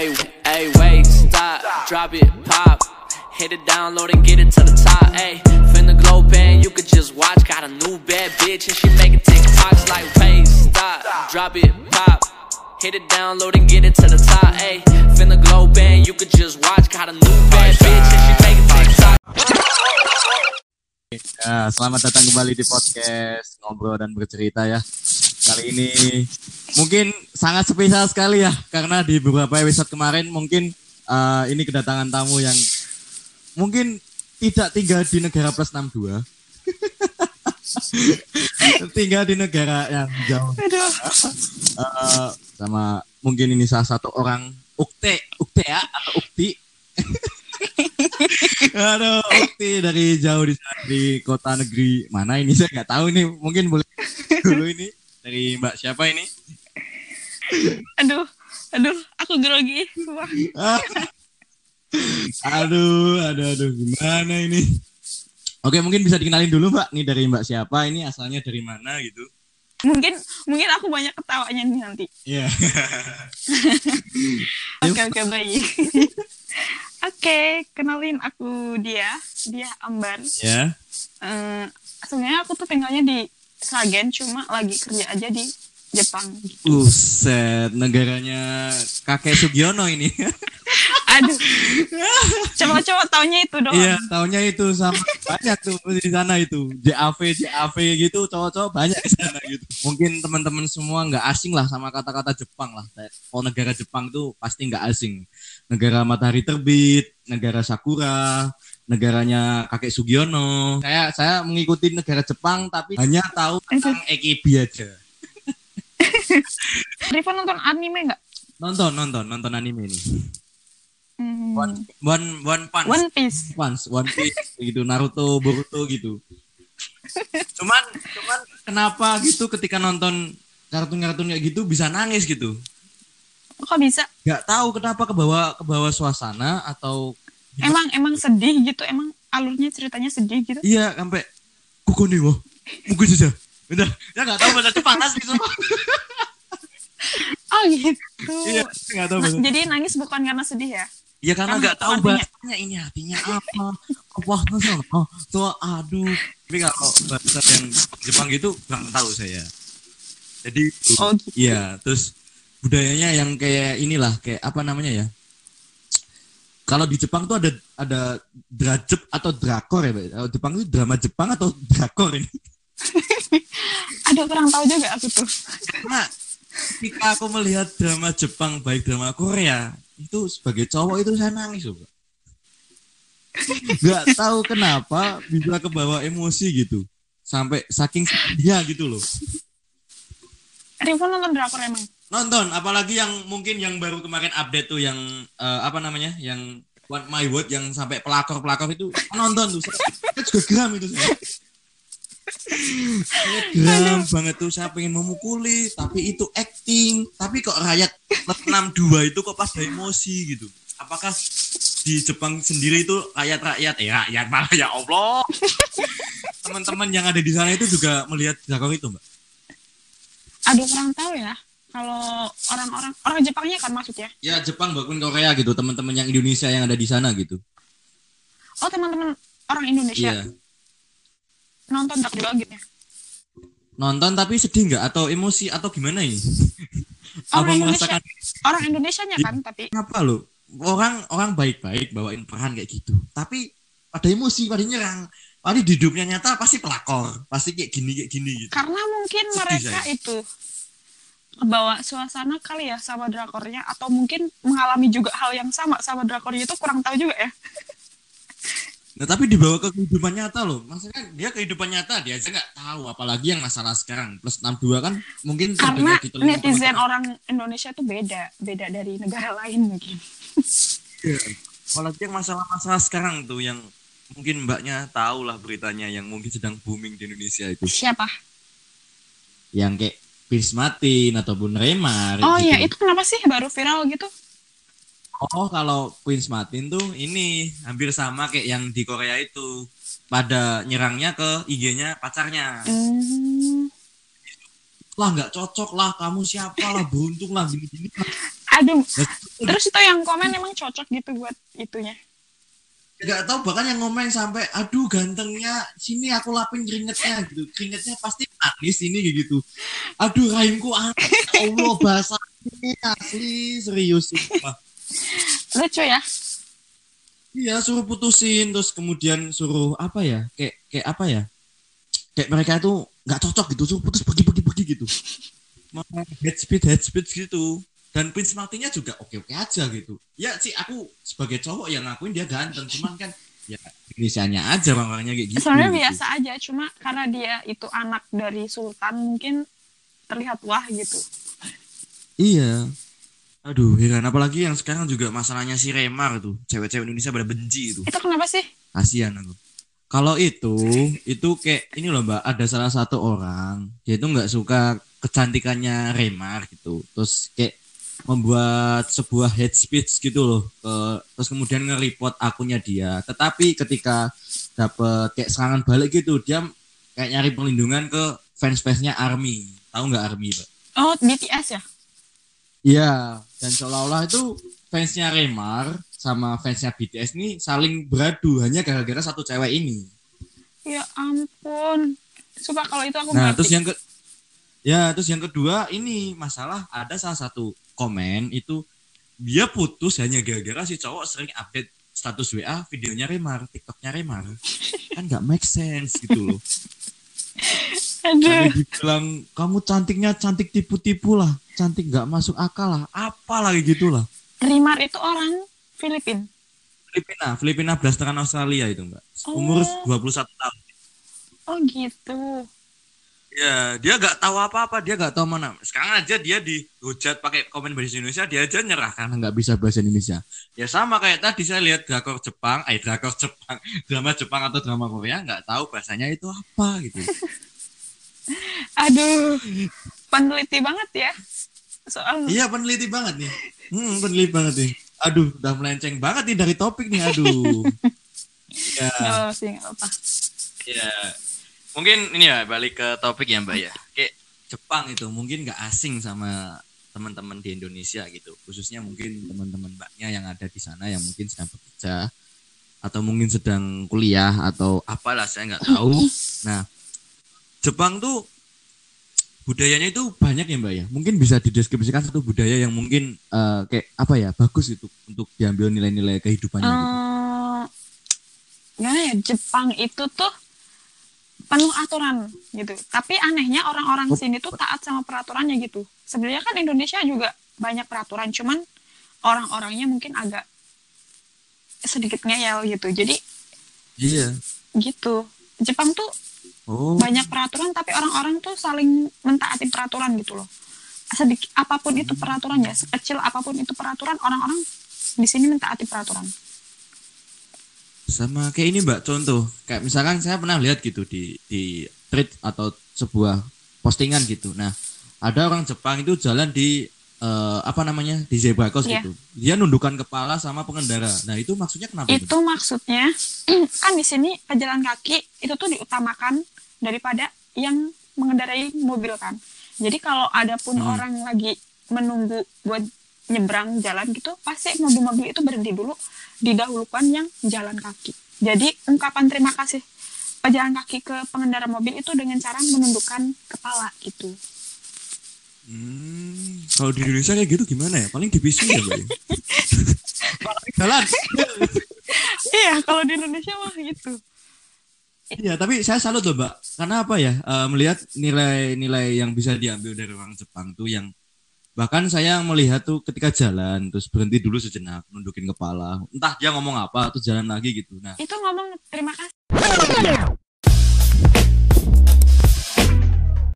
Hey, hey, wait, stop, drop it, pop. Hit it, download and get it to the top. Hey, finna glow band, you could just watch. Got a new bad bitch and she making TikToks like, wait, stop, drop it, pop. Hit it, download and get it to the top. Hey, finna glow band, you could just watch. Got a new bad bitch and she making TikToks. Ya, selamat datang kembali di podcast ngobrol dan bercerita ya. Kali ini mungkin sangat spesial sekali ya karena di beberapa episode kemarin mungkin eh, ini kedatangan tamu yang mungkin tidak tinggal di negara plus 62. tinggal di negara yang jauh. Eh, sama mungkin ini salah satu orang ukte, ya atau ukti Aduh, Ukti dari jauh di, di kota negeri mana ini saya nggak tahu ini mungkin boleh dulu ini dari Mbak siapa ini? Aduh, aduh, aku grogi. Wah, aduh, aduh, aduh, gimana ini? Oke, mungkin bisa dikenalin dulu Mbak. Nih dari Mbak siapa? Ini asalnya dari mana gitu? mungkin mungkin aku banyak ketawanya nih nanti. Iya. Oke oke baik. Oke, kenalin aku dia, dia Ambar. ya. Eh, sebenarnya aku tuh tinggalnya di Sragen, cuma lagi kerja aja di Jepang. Buset, negaranya kakek Sugiono ini. Aduh, coba-coba taunya itu doang. Iya, tahunya itu sama banyak tuh di sana itu. JAV, JAV gitu, cowok-cowok banyak di sana gitu. Mungkin teman-teman semua nggak asing lah sama kata-kata Jepang lah. Oh negara Jepang tuh pasti nggak asing. Negara matahari terbit, negara sakura, negaranya kakek Sugiono. Saya saya mengikuti negara Jepang tapi hanya tahu tentang EKB aja. Riva nonton anime nggak? Nonton, nonton, nonton anime ini. Hmm, One, one, one punch. One Piece. Once, One Piece gitu, Naruto, Boruto gitu. Cuman, cuman kenapa gitu ketika nonton kartun-kartun kayak gitu bisa nangis gitu? Kok bisa? Gak tahu kenapa ke bawah ke bawah suasana atau Emang emang sedih gitu, emang alurnya ceritanya sedih gitu. iya sampai kuku nih wah mungkin saja. Udah, ya gak tahu bahasa Jepang asli semua. Oh gitu. iya, gak tahu Nah, jadi nangis bukan karena sedih ya? Ya karena Karena gak tahu artinya. bahasanya ini artinya apa. Sana? Oh, tuh aduh. Tapi kalau bahasa yang Jepang gitu gak tahu saya. Jadi Oh gitu. Iya, terus budayanya yang kayak inilah, kayak apa namanya ya? Kalau di Jepang tuh ada ada drajep atau drakor ya, Pak? Kalau Jepang itu drama Jepang atau drakor ini? Aduh kurang tahu juga aku tuh. Karena ketika aku melihat drama Jepang baik drama Korea, itu sebagai cowok itu saya nangis Pak. Gak tahu kenapa bisa ke bawah emosi gitu. Sampai saking sedihnya gitu loh. Riva nonton drakor emang? Nonton apalagi yang mungkin yang baru kemarin update tuh yang eh, apa namanya yang One My Word yang sampai pelakor pelakor itu nonton tuh. Saya, juga geram itu. Saya geram banget tuh saya pengen memukuli tapi itu acting. Tapi kok rakyat plus 62 itu kok pas ada emosi gitu. Apakah di Jepang sendiri itu rakyat-rakyat eh rakyat malah ya Allah. Teman-teman yang ada di sana itu juga melihat drakor itu mbak? Aduh kurang tahu ya. Kalau orang-orang orang Jepangnya kan maksudnya. ya? Jepang bahkan Korea gitu. Teman-teman yang Indonesia yang ada di sana gitu. Oh teman-teman orang Indonesia? Iya. Nonton tak juga gitu ya. nonton tapi sedih nggak? Atau emosi? Atau gimana ini? Apa Orang Indonesia, merasakan orang Indonesianya kan tapi kenapa lo? Orang orang baik-baik bawain peran kayak gitu. Tapi pada emosi pada nyerang. Padahal di hidupnya nyata pasti pelakor. Pasti kayak gini kayak gini gitu. Karena mungkin Sedih mereka saya. itu kebawa suasana kali ya sama drakornya atau mungkin mengalami juga hal yang sama sama drakornya itu kurang tahu juga ya. nah tapi dibawa ke kehidupan nyata loh maksudnya dia kehidupan nyata dia aja nggak tahu apalagi yang masalah sekarang plus 62 kan mungkin Karena telinga netizen teman-teman. orang Indonesia tuh beda, beda dari negara lain mungkin. Iya. apalagi yang masalah-masalah sekarang tuh yang mungkin mbaknya tahu lah beritanya yang mungkin sedang booming di Indonesia itu Siapa? yang kayak Chris Martin ataupun Remar Oh gitu. iya, itu kenapa sih baru viral gitu? Oh, kalau Prince Martin tuh ini hampir sama kayak yang di Korea itu. Pada nyerangnya ke IG-nya pacarnya. Hmm. Lah nggak cocok lah, kamu siapa lah, beruntung lah gini-gini. Aduh. Terus itu yang komen emang cocok gitu buat itunya. Gak tahu bahkan yang ngomong sampai aduh gantengnya sini aku lapin keringetnya gitu keringetnya pasti manis ini kayak gitu. Aduh rahimku aneh. Ya Allah bahasa ini asli serius sumpah. Lucu ya. iya suruh putusin terus kemudian suruh apa ya? Kayak kayak apa ya? Kayak mereka itu nggak cocok gitu suruh putus pergi pergi pergi gitu. Head speed head speed gitu. Dan Prince Martinnya juga oke oke aja gitu. Ya sih aku sebagai cowok yang ngakuin dia ganteng. Cuman kan ya Indonesianya aja orangnya kayak gitu Sebenarnya gitu. biasa aja, cuma karena dia itu anak dari sultan mungkin terlihat wah gitu. iya aduh heran apalagi yang sekarang juga masalahnya si Remar tuh cewek-cewek Indonesia pada benci itu Itu kenapa sih? kasihan aku kalau itu itu kayak ini loh mbak ada salah satu orang dia itu nggak suka kecantikannya Remar gitu terus kayak membuat sebuah head speech gitu loh ke, terus kemudian nge-report akunnya dia tetapi ketika dapet kayak serangan balik gitu dia kayak nyari perlindungan ke fans-fansnya Army tahu nggak Army mbak Oh, BTS ya? Iya, dan seolah-olah itu fansnya Remar sama fansnya BTS ini saling beradu hanya gara-gara satu cewek ini. Ya ampun. Sumpah kalau itu aku Nah, mati. terus yang ke Ya, terus yang kedua ini masalah ada salah satu komen itu dia putus hanya gara-gara si cowok sering update status WA videonya Remar, TikToknya Remar. Kan nggak make sense gitu loh. Aduh. Sampai dibilang kamu cantiknya cantik tipu-tipu lah, cantik nggak masuk akal lah, apa lagi gitu lah. Rimar itu orang Filipin. Filipina, Filipina blasteran Australia itu mbak. Umur Oh. 21 tahun. Oh gitu. Ya, dia nggak tahu apa-apa, dia nggak tahu mana. Sekarang aja dia dihujat pakai komen bahasa Indonesia, dia aja nyerah karena nggak bisa bahasa Indonesia. Ya sama kayak tadi saya lihat drakor Jepang, eh drakor Jepang, drama Jepang atau drama Korea nggak tahu bahasanya itu apa gitu. Aduh. Peneliti banget ya. Soal iya peneliti banget nih. Hmm, peneliti banget nih. Aduh, udah melenceng banget nih dari topik nih, aduh. ya. Apa sih, apa. Ya, mungkin ini ya balik ke topik ya Mbak ya. Kayak Jepang itu mungkin nggak asing sama teman-teman di Indonesia gitu. Khususnya mungkin teman-teman Mbaknya yang ada di sana yang mungkin sedang bekerja atau mungkin sedang kuliah atau apalah saya nggak tahu. Nah, Jepang tuh budayanya itu banyak ya Mbak ya. Mungkin bisa dideskripsikan satu budaya yang mungkin eh, kayak apa ya bagus itu untuk diambil nilai-nilai kehidupannya gitu. Eh, gimana ya Jepang itu tuh penuh aturan gitu tapi anehnya orang-orang Oh. sini tuh taat sama peraturannya gitu sebenarnya kan Indonesia juga banyak peraturan cuman orang-orangnya mungkin agak sedikit ngeyel gitu jadi Iya. gitu Jepang tuh Oh. banyak peraturan tapi orang-orang tuh saling mentaati peraturan gitu loh sedikit apa pun itu peraturannya sekecil apa pun itu peraturan orang-orang di sini mentaati peraturan sama kayak ini mbak contoh. Kayak misalkan saya pernah lihat gitu di di tweet atau sebuah postingan gitu. Nah ada orang Jepang itu jalan di eh, apa namanya di zebra cross Iya. gitu. Dia nundukkan kepala sama pengendara. Nah itu maksudnya kenapa itu maksudnya kan di sini pejalan kaki itu tuh diutamakan daripada yang mengendarai mobil kan. Jadi kalau ada pun Hmm. orang lagi menunggu buat nyebrang jalan gitu pasti mobil-mobil itu berhenti dulu didahulukan yang jalan kaki jadi ungkapan terima kasih pejalan kaki ke pengendara mobil itu dengan cara menundukkan kepala gitu Hmm, kalau di Indonesia kayak gitu gimana ya paling dipisu ya mbak ya? jalan iya kalau di Indonesia mah gitu Iya, tapi saya salut loh, Mbak. Karena apa ya? eh, melihat nilai-nilai yang bisa diambil dari orang Jepang tuh yang bahkan saya melihat tuh ketika jalan terus berhenti dulu sejenak nundukin kepala. Entah dia ngomong apa atau jalan lagi gitu. Nah. Itu ngomong terima kasih.